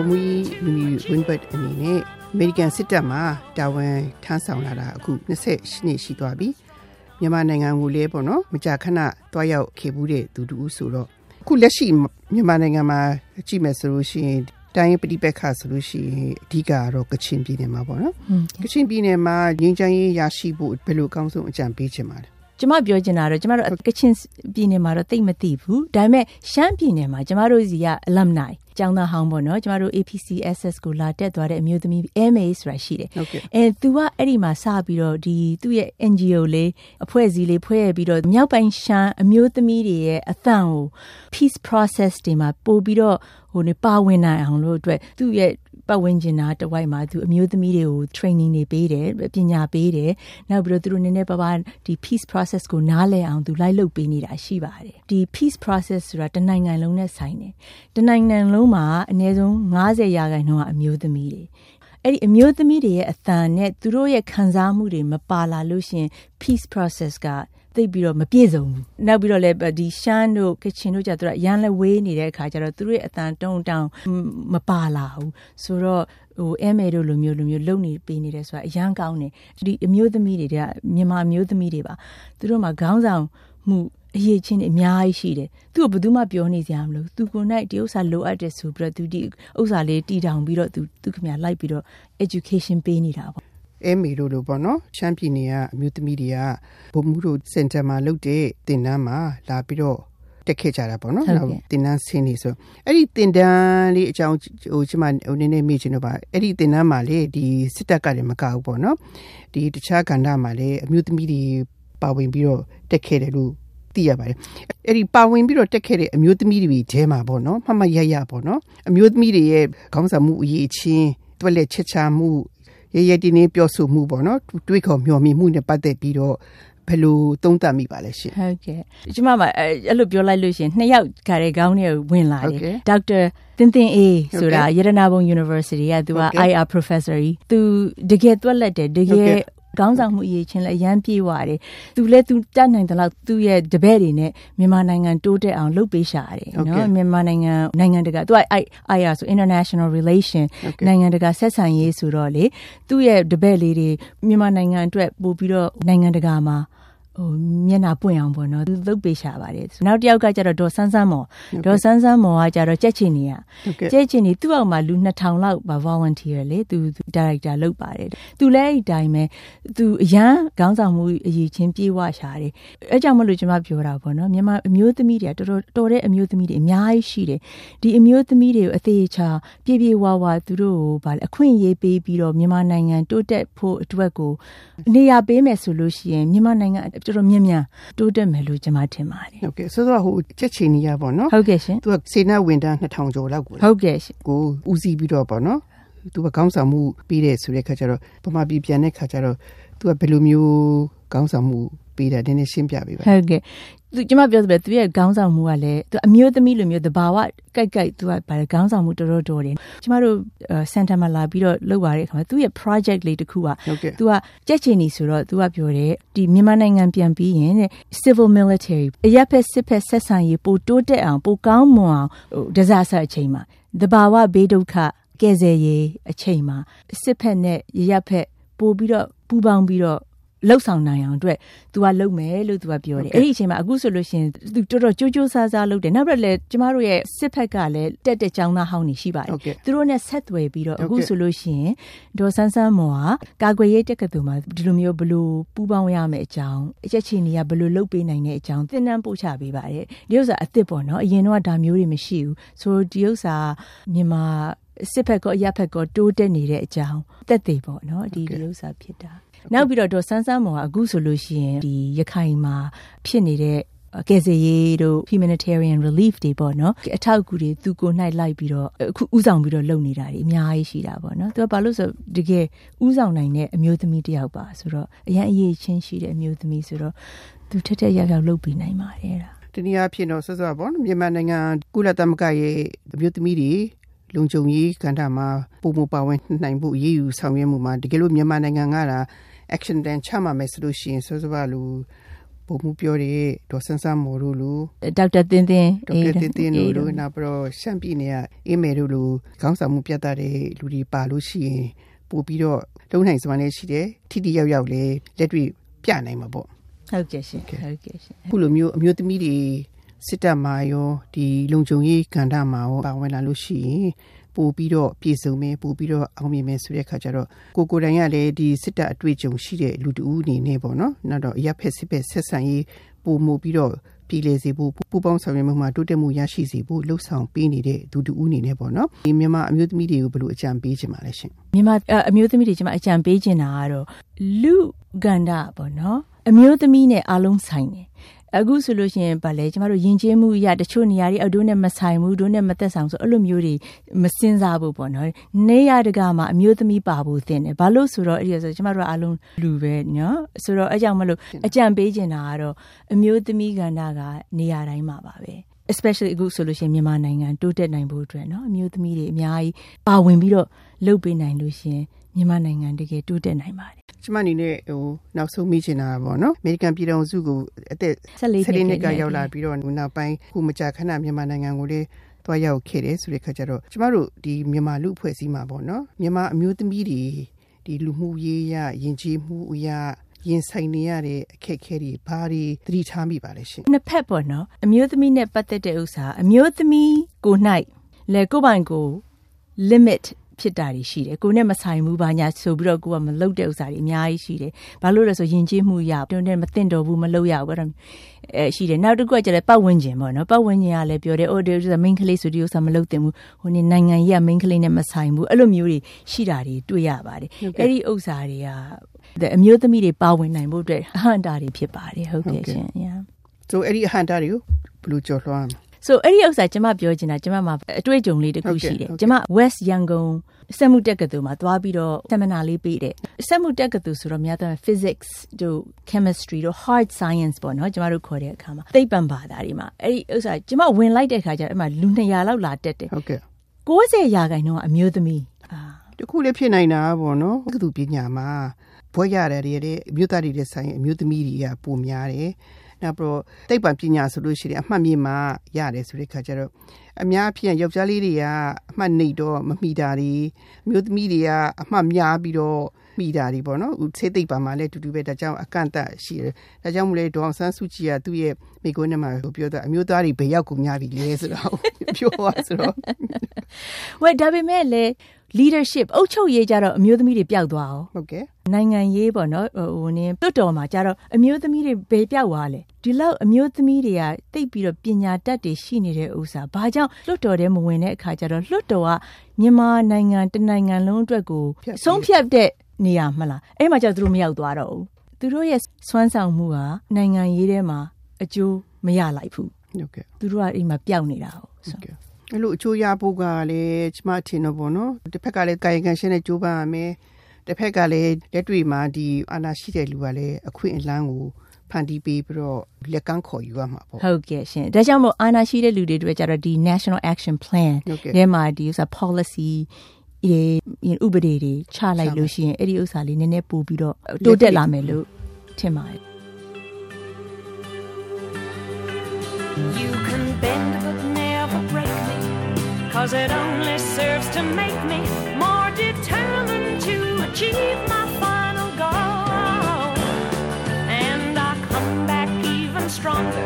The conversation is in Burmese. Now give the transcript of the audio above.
ကိုမွေးလူမီဝင်းဘတ်အနေနဲ့အမေရိကန်စစ်တပ်မှာတာဝန်ထမ်းဆောင်လာတာအခု20နှစ်ရှိသွားပြီမြန်မာနိုင်ငံကိုလည်းပေါ့နော်မကြာခဏတွားရောက်ခဲ့ဘူးတဲ့သူတူဆိုတော့အခုလက်ရှိမြန်မာနိုင်ငံမှာကြည့်မယ်ဆိုလို့ရှိရင်တိုင်းပဋိပက္ခဆိုလို့ရှိရင်အဓိကတော့ကချင်ပြည်နယ်မှာပေါ့နော်ကချင်ပြည်နယ်မှာငြိမ်းချမ်းရေးရရှိဖို့ဘယ်လိုအကောင်းဆုံးအကြံပေးချင်ပါလဲ ကျမပြောချင်တာတော့ကျမတို့ကချင်ပြည်နယ်မှာတော့တိတ်မသိဘူးဒါပေမဲ့ရှမ်းပြည်နယ်မှာကျမတို့စီက alumni ကျောင်းသားဟောင်းပေါ့နော်ကျမတို့ APCSS ကိုလာတက်သွားတဲ့အမျိုးသမီး MA ဆိုတာရှိတယ်အဲ तू ကအဲ့ဒီမှာစပြီးတော့ဒီသူ့ရဲ့ NGO လေးအဖွဲ့အစည်းလေးဖွဲ့ရပြီးတော့မြောက်ပိုင်းရှမ်းအမျိုးသမီးတွေရဲ့အသံကို peace process တွေမှာပို့ပြီးတော့ဟိုနေပါဝင်နိုင်အောင်လို့အတွက်သူ့ရဲ့ ပတ်ဝန်းကျင်နာတဝိုက်မှာသူအမျိုးသမီးတွေကို training တွေပေးတယ်ပညာပေးတယ်နောက်ပြီးတော့သူတို့နည်းနည်းပါးပါးဒီ peace process ကိုနားလည်အောင်သူလိုက်လုပ်ပေးနေတာရှိပါတယ်ဒီ peace process ဆိုတာတနိုင်ငံလုံးနဲ့ဆိုင်တယ်တနိုင်ငံလုံးမှာအနည်းဆုံး90ရာခိုင်နှုန်းကအမျိုးသမီးတွေအဲ့ဒီအမျိုးသမီးတွေရဲ့အသံနဲ့သူတို့ရဲ့ခံစားမှုတွေမပါလာလို့ရှင် peace process က သိပြီးတော့မပြည့်စုံဘူးနောက်ပြီးတော့လည်းဒီရှမ်းတို့ကချင်တို့ကြသူတို့ရန်လဲဝေးနေတဲ့အခါကျတော့သူတို့ရဲ့အတန်တုံတောင်မပါလာဘူးဆိုတော့ဟိုအဲမဲတို့လိုမျိုးလိုမျိုးလုံနေပေးနေတယ်ဆိုတာအရန်ကောင်းတယ်ဒီအမျိုးသမီးတွေကမြန်မာအမျိုးသမီးတွေပါသူတို့မှာခေါင်းဆောင်မှုအရေးချင်းအများကြီးရှိတယ်သူ့ကိုဘယ်သူမှပြောနေစရာမလိုသူကိုယ်၌ဒီဥစ္စာလိုအပ်တယ်ဆိုပြီးတော့သူဒီဥစ္စာလေးတည်ထောင်ပြီးတော့သူသူခင်ဗျာလိုက်ပြီးတော့ education ပေးနေတာပေါ့ အဲမီတို့လိုပေါ့နော်ချမ်းပြည်နယ်ကအမျိုးသမီးတွေကဘုံမှုတို့စင်တာမှာလုပ်တဲ့တင်နန်းမှာလာပြီးတော့တက်ခဲ့ကြတာပေါ့နော်နောက်တင်နန်းဆင်းနေဆိုအဲ့ဒီတင်တန်းလေးအကြောင်းဟိုကျမဟိုနည်းနည်းမေ့ချင်တော့ပါအဲ့ဒီတင်နန်းမှာလေဒီစစ်တပ်ကလည်းမကဘူးပေါ့နော်ဒီတခြားကဏ္ဍမှာလည်းအမျိုးသမီးတွေပါဝင်ပြီးတော့တက်ခဲ့တယ်လို့သိရပါတယ်အဲ့ဒီပါဝင်ပြီးတော့တက်ခဲ့တဲ့အမျိုးသမီးတွေထဲမှာပေါ့နော်မှတ်မှတ်ရရပေါ့နော်အမျိုးသမီးတွေရဲ့ခေါင်းဆောင်မှုအရေးချင်းတွက်လက်ချက်ချမှု ရရတင်းတင်းပြောဆိုမှုပေါ့နော်တွေးခေါ်မျှော်မြင်မှုနဲ့ပတ်သက်ပြီးတော့ဘယ်လိုသုံးသပ်မိပါလဲရှင်ဟုတ်ကဲ့ကျွန်မအဲ့လိုပြောလိုက်လို့ရှင်နှစ်ယောက်ခါတဲ့ခေါင်းထဲဝင်လာတယ်ဒေါက်တာတင်တင်အေးဆိုတာရတနာဘုံ University ကသူက IR professor ကြီးသူတကယ်တွက်လက်တယ်တကယ် ကောင်းဆောင်မှုအရေးချင်းလည်းအရန်ပြေးွားတယ်။သူလည်းသူတတ်နိုင်တယ်လို့သူ့ရဲ့တပည့်တွေနဲ့မြန်မာနိုင်ငံတိုးတက်အောင်လုပ်ပေးရှာတယ်နော်။မြန်မာနိုင်ငံနိုင်ငံတကာသူက IR ဆို International Relation နိုင်ငံတကာဆက်ဆံရေးဆိုတော့လေသူ့ရဲ့တပည့်လေးတွေမြန်မာနိုင်ငံအတွက်ပို့ပြီးတော့နိုင်ငံတကာမှာ ဟိုမျက်နှာပွင့်အောင်ပေါ့နော်သူသုတ်ပေးရှာပါတယ်နောက်တစ်ယောက်ကကျတော့ဒေါ်ဆန်းဆန်းမော်ဒေါ်ဆန်းဆန်းမော်ကကျတော့ကြက်ချင်နေရကြက်ချင်နေသူ့အောက်မှာလူ2000လောက်ပါ volunteer လေသူ director လုပ်ပါတယ်သူလည်းအဲ့တိုင်းပဲသူအရန်ခေါင်းဆောင်မှုအရေးချင်းပြေးဝရှာတယ်အဲကြောင့်မလို့ကျွန်မပြောတာပေါ့နော်မြန်မာအမျိုးသမီးတွေကတော်တော်တော်တဲ့အမျိုးသမီးတွေအများကြီးရှိတယ်ဒီအမျိုးသမီးတွေကိုအသေးချာပြေးပြေးဝဝသူတို့ကိုဗာလေအခွင့်အရေးပေးပြီးတော့မြန်မာနိုင်ငံတိုးတက်ဖို့အတွက်ကိုနေရာပေးမယ်ဆိုလို့ရှိရင်မြန်မာနိုင်ငံတော်တော်များများတိုးတက်မယ်လို့ကျွန်မထင်ပါတယ်ဟုတ်ကဲ့ဆိုတော့ဟိုချက်ချီနီးရပါတော့ဟုတ်ကဲ့ရှင်သူကစေနာဝန်တန်း2000ကျော်လောက်ကိုဟုတ်ကဲ့ရှင်ကိုဦးစီးပြီးတော့ပေါ့နော်သူကခေါင်းဆောင်မှုပေးတဲ့ဆိုတဲ့ခါကျတော့ပမာပြည်ပြန်တဲ့ခါကျတော့သူကဘယ်လိုမျိုးခေါင်းဆောင်မှုပေးတာနည်းနည်းရှင်းပြပေးပါဟုတ်ကဲ့ သူကျမပြောသလိုသူရဲ့ခေါင်းဆောင်မှုကလည်းသူအမျိုးသမီးလိုမျိုးတဘာဝကြိုက်ကြိုက်သူကဗါခေါင်းဆောင်မှုတော်တော်တော်တယ်ကျမတို့စင်တာမှာလာပြီးတော့လုပ်ပါတဲ့အခါမှာသူရဲ့ project လေးတစ်ခုကသူကကြက်ချင်နေဆိုတော့သူကပြောတယ်ဒီမြန်မာနိုင်ငံပြန်ပြီးရင်တဲ့ civil military အရက်ဖက်စစ်ဖက်ဆက်ဆံရေးပိုတိုးတက်အောင်ပိုကောင်းမွန်အောင်ဟို disaster အချိန်မှာတဘာဝဘေးဒုက္ခကယ်ဆယ်ရေးအချိန်မှာစစ်ဖက်နဲ့ရရက်ဖက်ပို့ပြီးတော့ပူပေါင်းပြီးတော့ လှုပ်ဆောင်နိုင်အောင်အတွက် तू ကလုပ်မယ်လို့ तू ကပြောတယ်အဲ့ဒီအချိန်မှာအခုဆိုလို့ရှိရင် तू တော်တော်ကြိုးကြိုးစားစားလုပ်တယ်နောက်ပြီးလည်းကျမတို့ရဲ့စစ်ဖက်ကလည်းတက်တက်ចောင်းသားဟောင်းနေရှိပါတယ်သူတို့နဲ့ဆက်သွယ်ပြီးတော့အခုဆိုလို့ရှိရင်ဒေါ်ဆန်းဆန်းမော်ကကာကွယ်ရေးတက္ကသိုလ်မှာဒီလိုမျိုးဘလို့ပူးပေါင်းရမယ်အကြောင်းအချက်ချီနေကဘလို့လုပ်ပေးနိုင်တဲ့အကြောင်းသင်တန်းပို့ချပေးပါတယ်ဒီဥစ္စာအစ်စ်ပေါ့နော်အရင်တော့ဒါမျိုးတွေမရှိဘူးဆိုဒီဥစ္စာမြန်မာ စစ်ဖက်ကောအရက်ဖက်ကောတိုးတက်နေတဲ့အကြောင်းတက်သေးပေါ့နော်ဒီဒီဥစ္စာဖြစ်တာနောက်ပြီးတော့ဒေါ်ဆန်းဆန်းမော်ကအခုဆိုလို့ရှိရင်ဒီရခိုင်မှာဖြစ်နေတဲ့ကယ်ဆယ်ရေးတို့ humanitarian relief တွေပေါ့နော်အထောက်အကူတွေသူကို၌လိုက်ပြီးတော့အခုဥဆောင်ပြီးတော့လုပ်နေတာတွေအများကြီးရှိတာပေါ့နော်သူကဘာလို့ဆိုတကယ်ဥဆောင်နိုင်တဲ့အမျိုးသမီးတယောက်ပါဆိုတော့အရင်အရေးချင်းရှိတဲ့အမျိုးသမီးဆိုတော့သူထက်ထက်ရောက်ရောက်လုပ်ပြီးနိုင်ပါတယ်ဒါတနည်းအားဖြင့်တော့ဆော့ဆော့ပေါ့မြန်မာနိုင်ငံကုလသမဂ္ဂရဲ့အမျိုးသမီးတွေ လုံခြုံရေးကဏ္ဍမှာပုံမပါဝင်နိုင်ဖို့အရေးယူဆောင်ရွက်မှုမှာတကယ်လို့မြန်မာနိုင်ငံက action plan ချမှတ်မယ်ဆိုလို့ရှိရင်စောစောကလူဘပုံမှုပြောတဲ့ဒေါ်ဆန်းဆန်းမော်တို့လိုဒေါက်တာတင်တင်ဒေါက်တာတင်တင်တို့လိုနောက်ပြီးတော့ရှမ်းပြည်နယ်ကအေးမယ်တို့လိုခေါင်းဆောင်မှုပြတ်တဲ့လူတွေပါလို့ရှိရင်ပို့ပြီးတော့လုံးနိုင်စွမ်းလည်းရှိတယ်ထိတိရောက်ရောက်လည်းလက်တွေ့ပြနိုင်မှာပေါ့ဟုတ်ကဲ့ရှင်ဟုတ်ကဲ့ရှင်ခုလိုမျိုးအမျိုးသမီးတွေ စစ်တပ်မှာရောဒီလုံခြုံရေးကဏ္ဍမှာရောပါဝင်လာလို့ရှိရင်ပို့ပြီးတော့ပြည်စုံမယ်ပို့ပြီးတော့အောင်မြင်မယ်ဆိုတဲ့အခါကျတော့ကိုကိုတိုင်ကလည်းဒီစစ်တပ်အတွေ့အကြုံရှိတဲ့လူတူအနေနဲ့ပေါ့နော်နောက်တော့အရက်ဖက်စစ်ဖက်ဆက်ဆံရေးပို့မှုပြီးတော့ပြည်လေစီဖို့ပူပေါင်းဆောင်ရွက်မှုမှာတိုးတက်မှုရရှိစေဖို့လှုပ်ဆောင်ပေးနေတဲ့သူတူဦးအနေနဲ့ပေါ့နော်ဒီမြန်မာအမျိုးသမီးတွေကိုဘယ်လိုအကြံပေးချင်ပါလဲရှင်မြန်မာအမျိုးသမီးတွေကျွန်မအကြံပေးချင်တာကတော့လူကန္တာပေါ့နော်အမျိုးသမီးနဲ့အားလုံးဆိုင်တယ် အခုဆိုလို့ရှိရင်ဗာလဲကျမတို့ယဉ်ကျေးမှုအရာတချို့နေရာတွေအတို့နဲ့မဆိုင်ဘူးတို့နဲ့မသက်ဆောင်ဆိုအဲ့လိုမျိုးတွေမစင်စားဘူးပေါ့နော်နေရတကမှာအမျိုးသမီးပါဖို့သင်တယ်ဘာလို့ဆိုတော့အဲ့ဒီဆိုကျမတို့အားလုံးလူပဲနော်ဆိုတော့အဲ့ကြောင့်မလို့အကြံပေးချင်တာကတော့အမျိုးသမီးကဏ္ဍကနေရာတိုင်းမှာပါပဲ especially အခုဆိုလို့ရှိရင်မြန်မာနိုင်ငံတိုးတက်နိုင်ဖို့အတွက်เนาะအမျိုးသမီးတွေအများကြီးပါဝင်ပြီးတော့လှုပ်ပေးနိုင်လို့ရှင်မြန်မာနိုင်ငံတကယ်တိုးတက်နိုင်ပါတယ် ကျမအနေနဲ့ဟိုနောက်ဆုံးမိချင်တာပေါ့နော်အမေရိကန်ပြည်ထောင်စုကိုအသက်14နှစ်ကရောက်လာပြီးတော့နောက်ပိုင်းခုမကြာခဏမြန်မာနိုင်ငံကိုလေသွားရောက်ခဲ့တယ်ဆိုတဲ့ခါကျတော့ကျမတို့ဒီမြန်မာလူအဖွဲ့အစည်းမှာပေါ့နော်မြန်မာအမျိုးသမီးတွေဒီလူမှုရေးရယဉ်ကျေးမှုအရာရင်ဆိုင်နေရတဲ့အခက်အခဲတွေဘာတွေသတိထားမိပါလဲရှင်နှစ်ဖက်ပေါ့နော်အမျိုးသမီးနဲ့ပတ်သက်တဲ့ဥစ္စာအမျိုးသမီးကို၌လေကိုပိုင်ကို limit ဖြစ်တာတွေရှိတယ်ကိုနဲ့မဆိုင်ဘူးဘာညာဆိုပြီးတော့ကိုကမလုပ်တဲ့ဥစ္စာတွေအများကြီးရှိတယ်ဘာလို့လဲဆိုယဉ်ကျေးမှုရတွန်းတဲ့မသိတော့ဘူးမလုပ်ရဘူးတော့အဲရှိတယ်နောက်တစ်ခုကကျတော့ပတ်ဝန်းကျင်ပေါ့နော်ပတ်ဝန်းကျင်ကလည်းပြောတယ်အိုဒီဥစ္စာ main ကလေးဆိုဒီဥစ္စာမလုပ်တင်ဘူးဟိုနေနိုင်ငံကြီးက main ကလေးနဲ့မဆိုင်ဘူးအဲ့လိုမျိုးတွေရှိတာတွေတွေ့ရပါတယ်အဲ့ဒီဥစ္စာတွေကအမျိုးသမီးတွေပါဝင်နိုင်ဖို့အတွက်အဟန့်တာတွေဖြစ်ပါတယ်ဟုတ်ကဲ့ရှင် yeah ဆိုအဲ့ဒီအဟန့်တာတွေကိုဘယ်လိုကြော်လွှမ်း ဆိုအဲ့ဒီဥစ္စာကျမပြောချင်တာကျမမှာအတွေ့အကြုံလေးတစ်ခုရှိတယ်ကျမ West Yangon စက်မှုတက္ကသိုလ်မှာသွားပြီးတော့ seminar လေးပေးတယ်စက်မှုတက္ကသိုလ်ဆိုတော့များသော physics တို့ chemistry တို့ hard science ပေါ့နော်ကျမတို့ခေါ်တဲ့အခါမှာသိပ္ပံဘာသာတွေမှာအဲ့ဒီဥစ္စာကျမဝင်လိုက်တဲ့အခါကျတော့အဲ့မှာလူ200လောက်လာတက်တယ်ဟုတ်ကဲ့90ရာခိုင်နှုန်းကအမျိုးသမီးအာတခုလေးဖြစ်နိုင်တာပေါ့နော်တက္ကသိုလ်ပညာမှာဘွဲရတယ်တွေအမျိုးသားတွေတဲ့ဆိုင်အမျိုးသမီးတွေကပုံများတယ် နောက်ပြီးတော့တိတ်ပံပညာဆိုလို့ရှိရင်အမှတ်မြေမှာရတယ်ဆိုတဲ့ခါကျတော့အများအဖြစ်ယောက်ျားလေးတွေကအမှတ်နေတော့မမိတာတွေအမျိုးသမီးတွေကအမှတ်များပြီးတော့ မိတာတွေပေါ့နော်ဆေးသိပ်ပါမှာလည်းတူတူပဲဒါကြောင့်အကန့်အသတ်ရှိတယ်ဒါကြောင့်မလဲဒေါအောင်ဆန်းစုကြည်ကသူ့ရဲ့မိကွန်းထဲမှာပြောတာအမျိုးသားတွေဘယ်ရောက်ကိုများပြီလဲဆိုတော့ပြောပါဆိုတော့ဝဲဒါပေမဲ့လည်း leadership အုပ်ချုပ်ရေးကြတော့အမျိုးသမီးတွေပျောက်သွားအောင်ဟုတ်ကဲ့နိုင်ငံရေးပေါ့နော်ဟိုနင်းတွတ်တော်မှာကြတော့အမျိုးသမီးတွေဘယ်ပျောက်သွားလဲဒီလောက်အမျိုးသမီးတွေကတိတ်ပြီးတော့ပညာတတ်တွေရှိနေတဲ့ဥစ္စာဘာကြောင့်လွတ်တော်ထဲမဝင်တဲ့အခါကျတော့လွတ်တော်ကမြန်မာနိုင်ငံတနိုင်ငံလုံးအတွက်ကိုဆုံးဖြတ်တဲ့ နေရာမလားအဲ့မှာကျတော့သူတို့မရောက်သွားတော့ဘူးသူတို့ရဲ့စွမ်းဆောင်မှုဟာနိုင်ငံရေးထဲမှာအကျိုးမရလိုက်ဘူးဟုတ်ကဲ့သူတို့ကအိမ်မှာပျောက်နေတာဟုတ်ကဲ့အဲ့လိုအချိုးရဖို့ကလည်းကျမထင်တော့ပေါ့နော်တစ်ဖက်ကလည်းကာယကံရှင်းတဲ့ကြိုးပမ်းရမယ်တစ်ဖက်ကလည်းလက်တွေ့မှာဒီအာဏာရှိတဲ့လူကလည်းအခွင့်အလမ်းကိုဖန်တီးပေးပြီးတော့လက်ကမ်းခေါ်ယူရမှာပေါ့ဟုတ်ကဲ့ရှင်ဒါကြောင့်မို့အာဏာရှိတဲ့လူတွေတို့ကြတော့ဒီ National Action Plan ထဲမှာဒီဥစ္စာ policy ဒီဥပဒေတွေချလိုက်လို့ရှိရင်အဲ့ဒီဥစ္စာလေးနည်းနည်းပို့ပြီးတော့တိုးတက်လာမယ်လို့ထင်ပါတယ် You can bend but never break me cause it only serves to make me more determined to achieve my final goal and I come back even stronger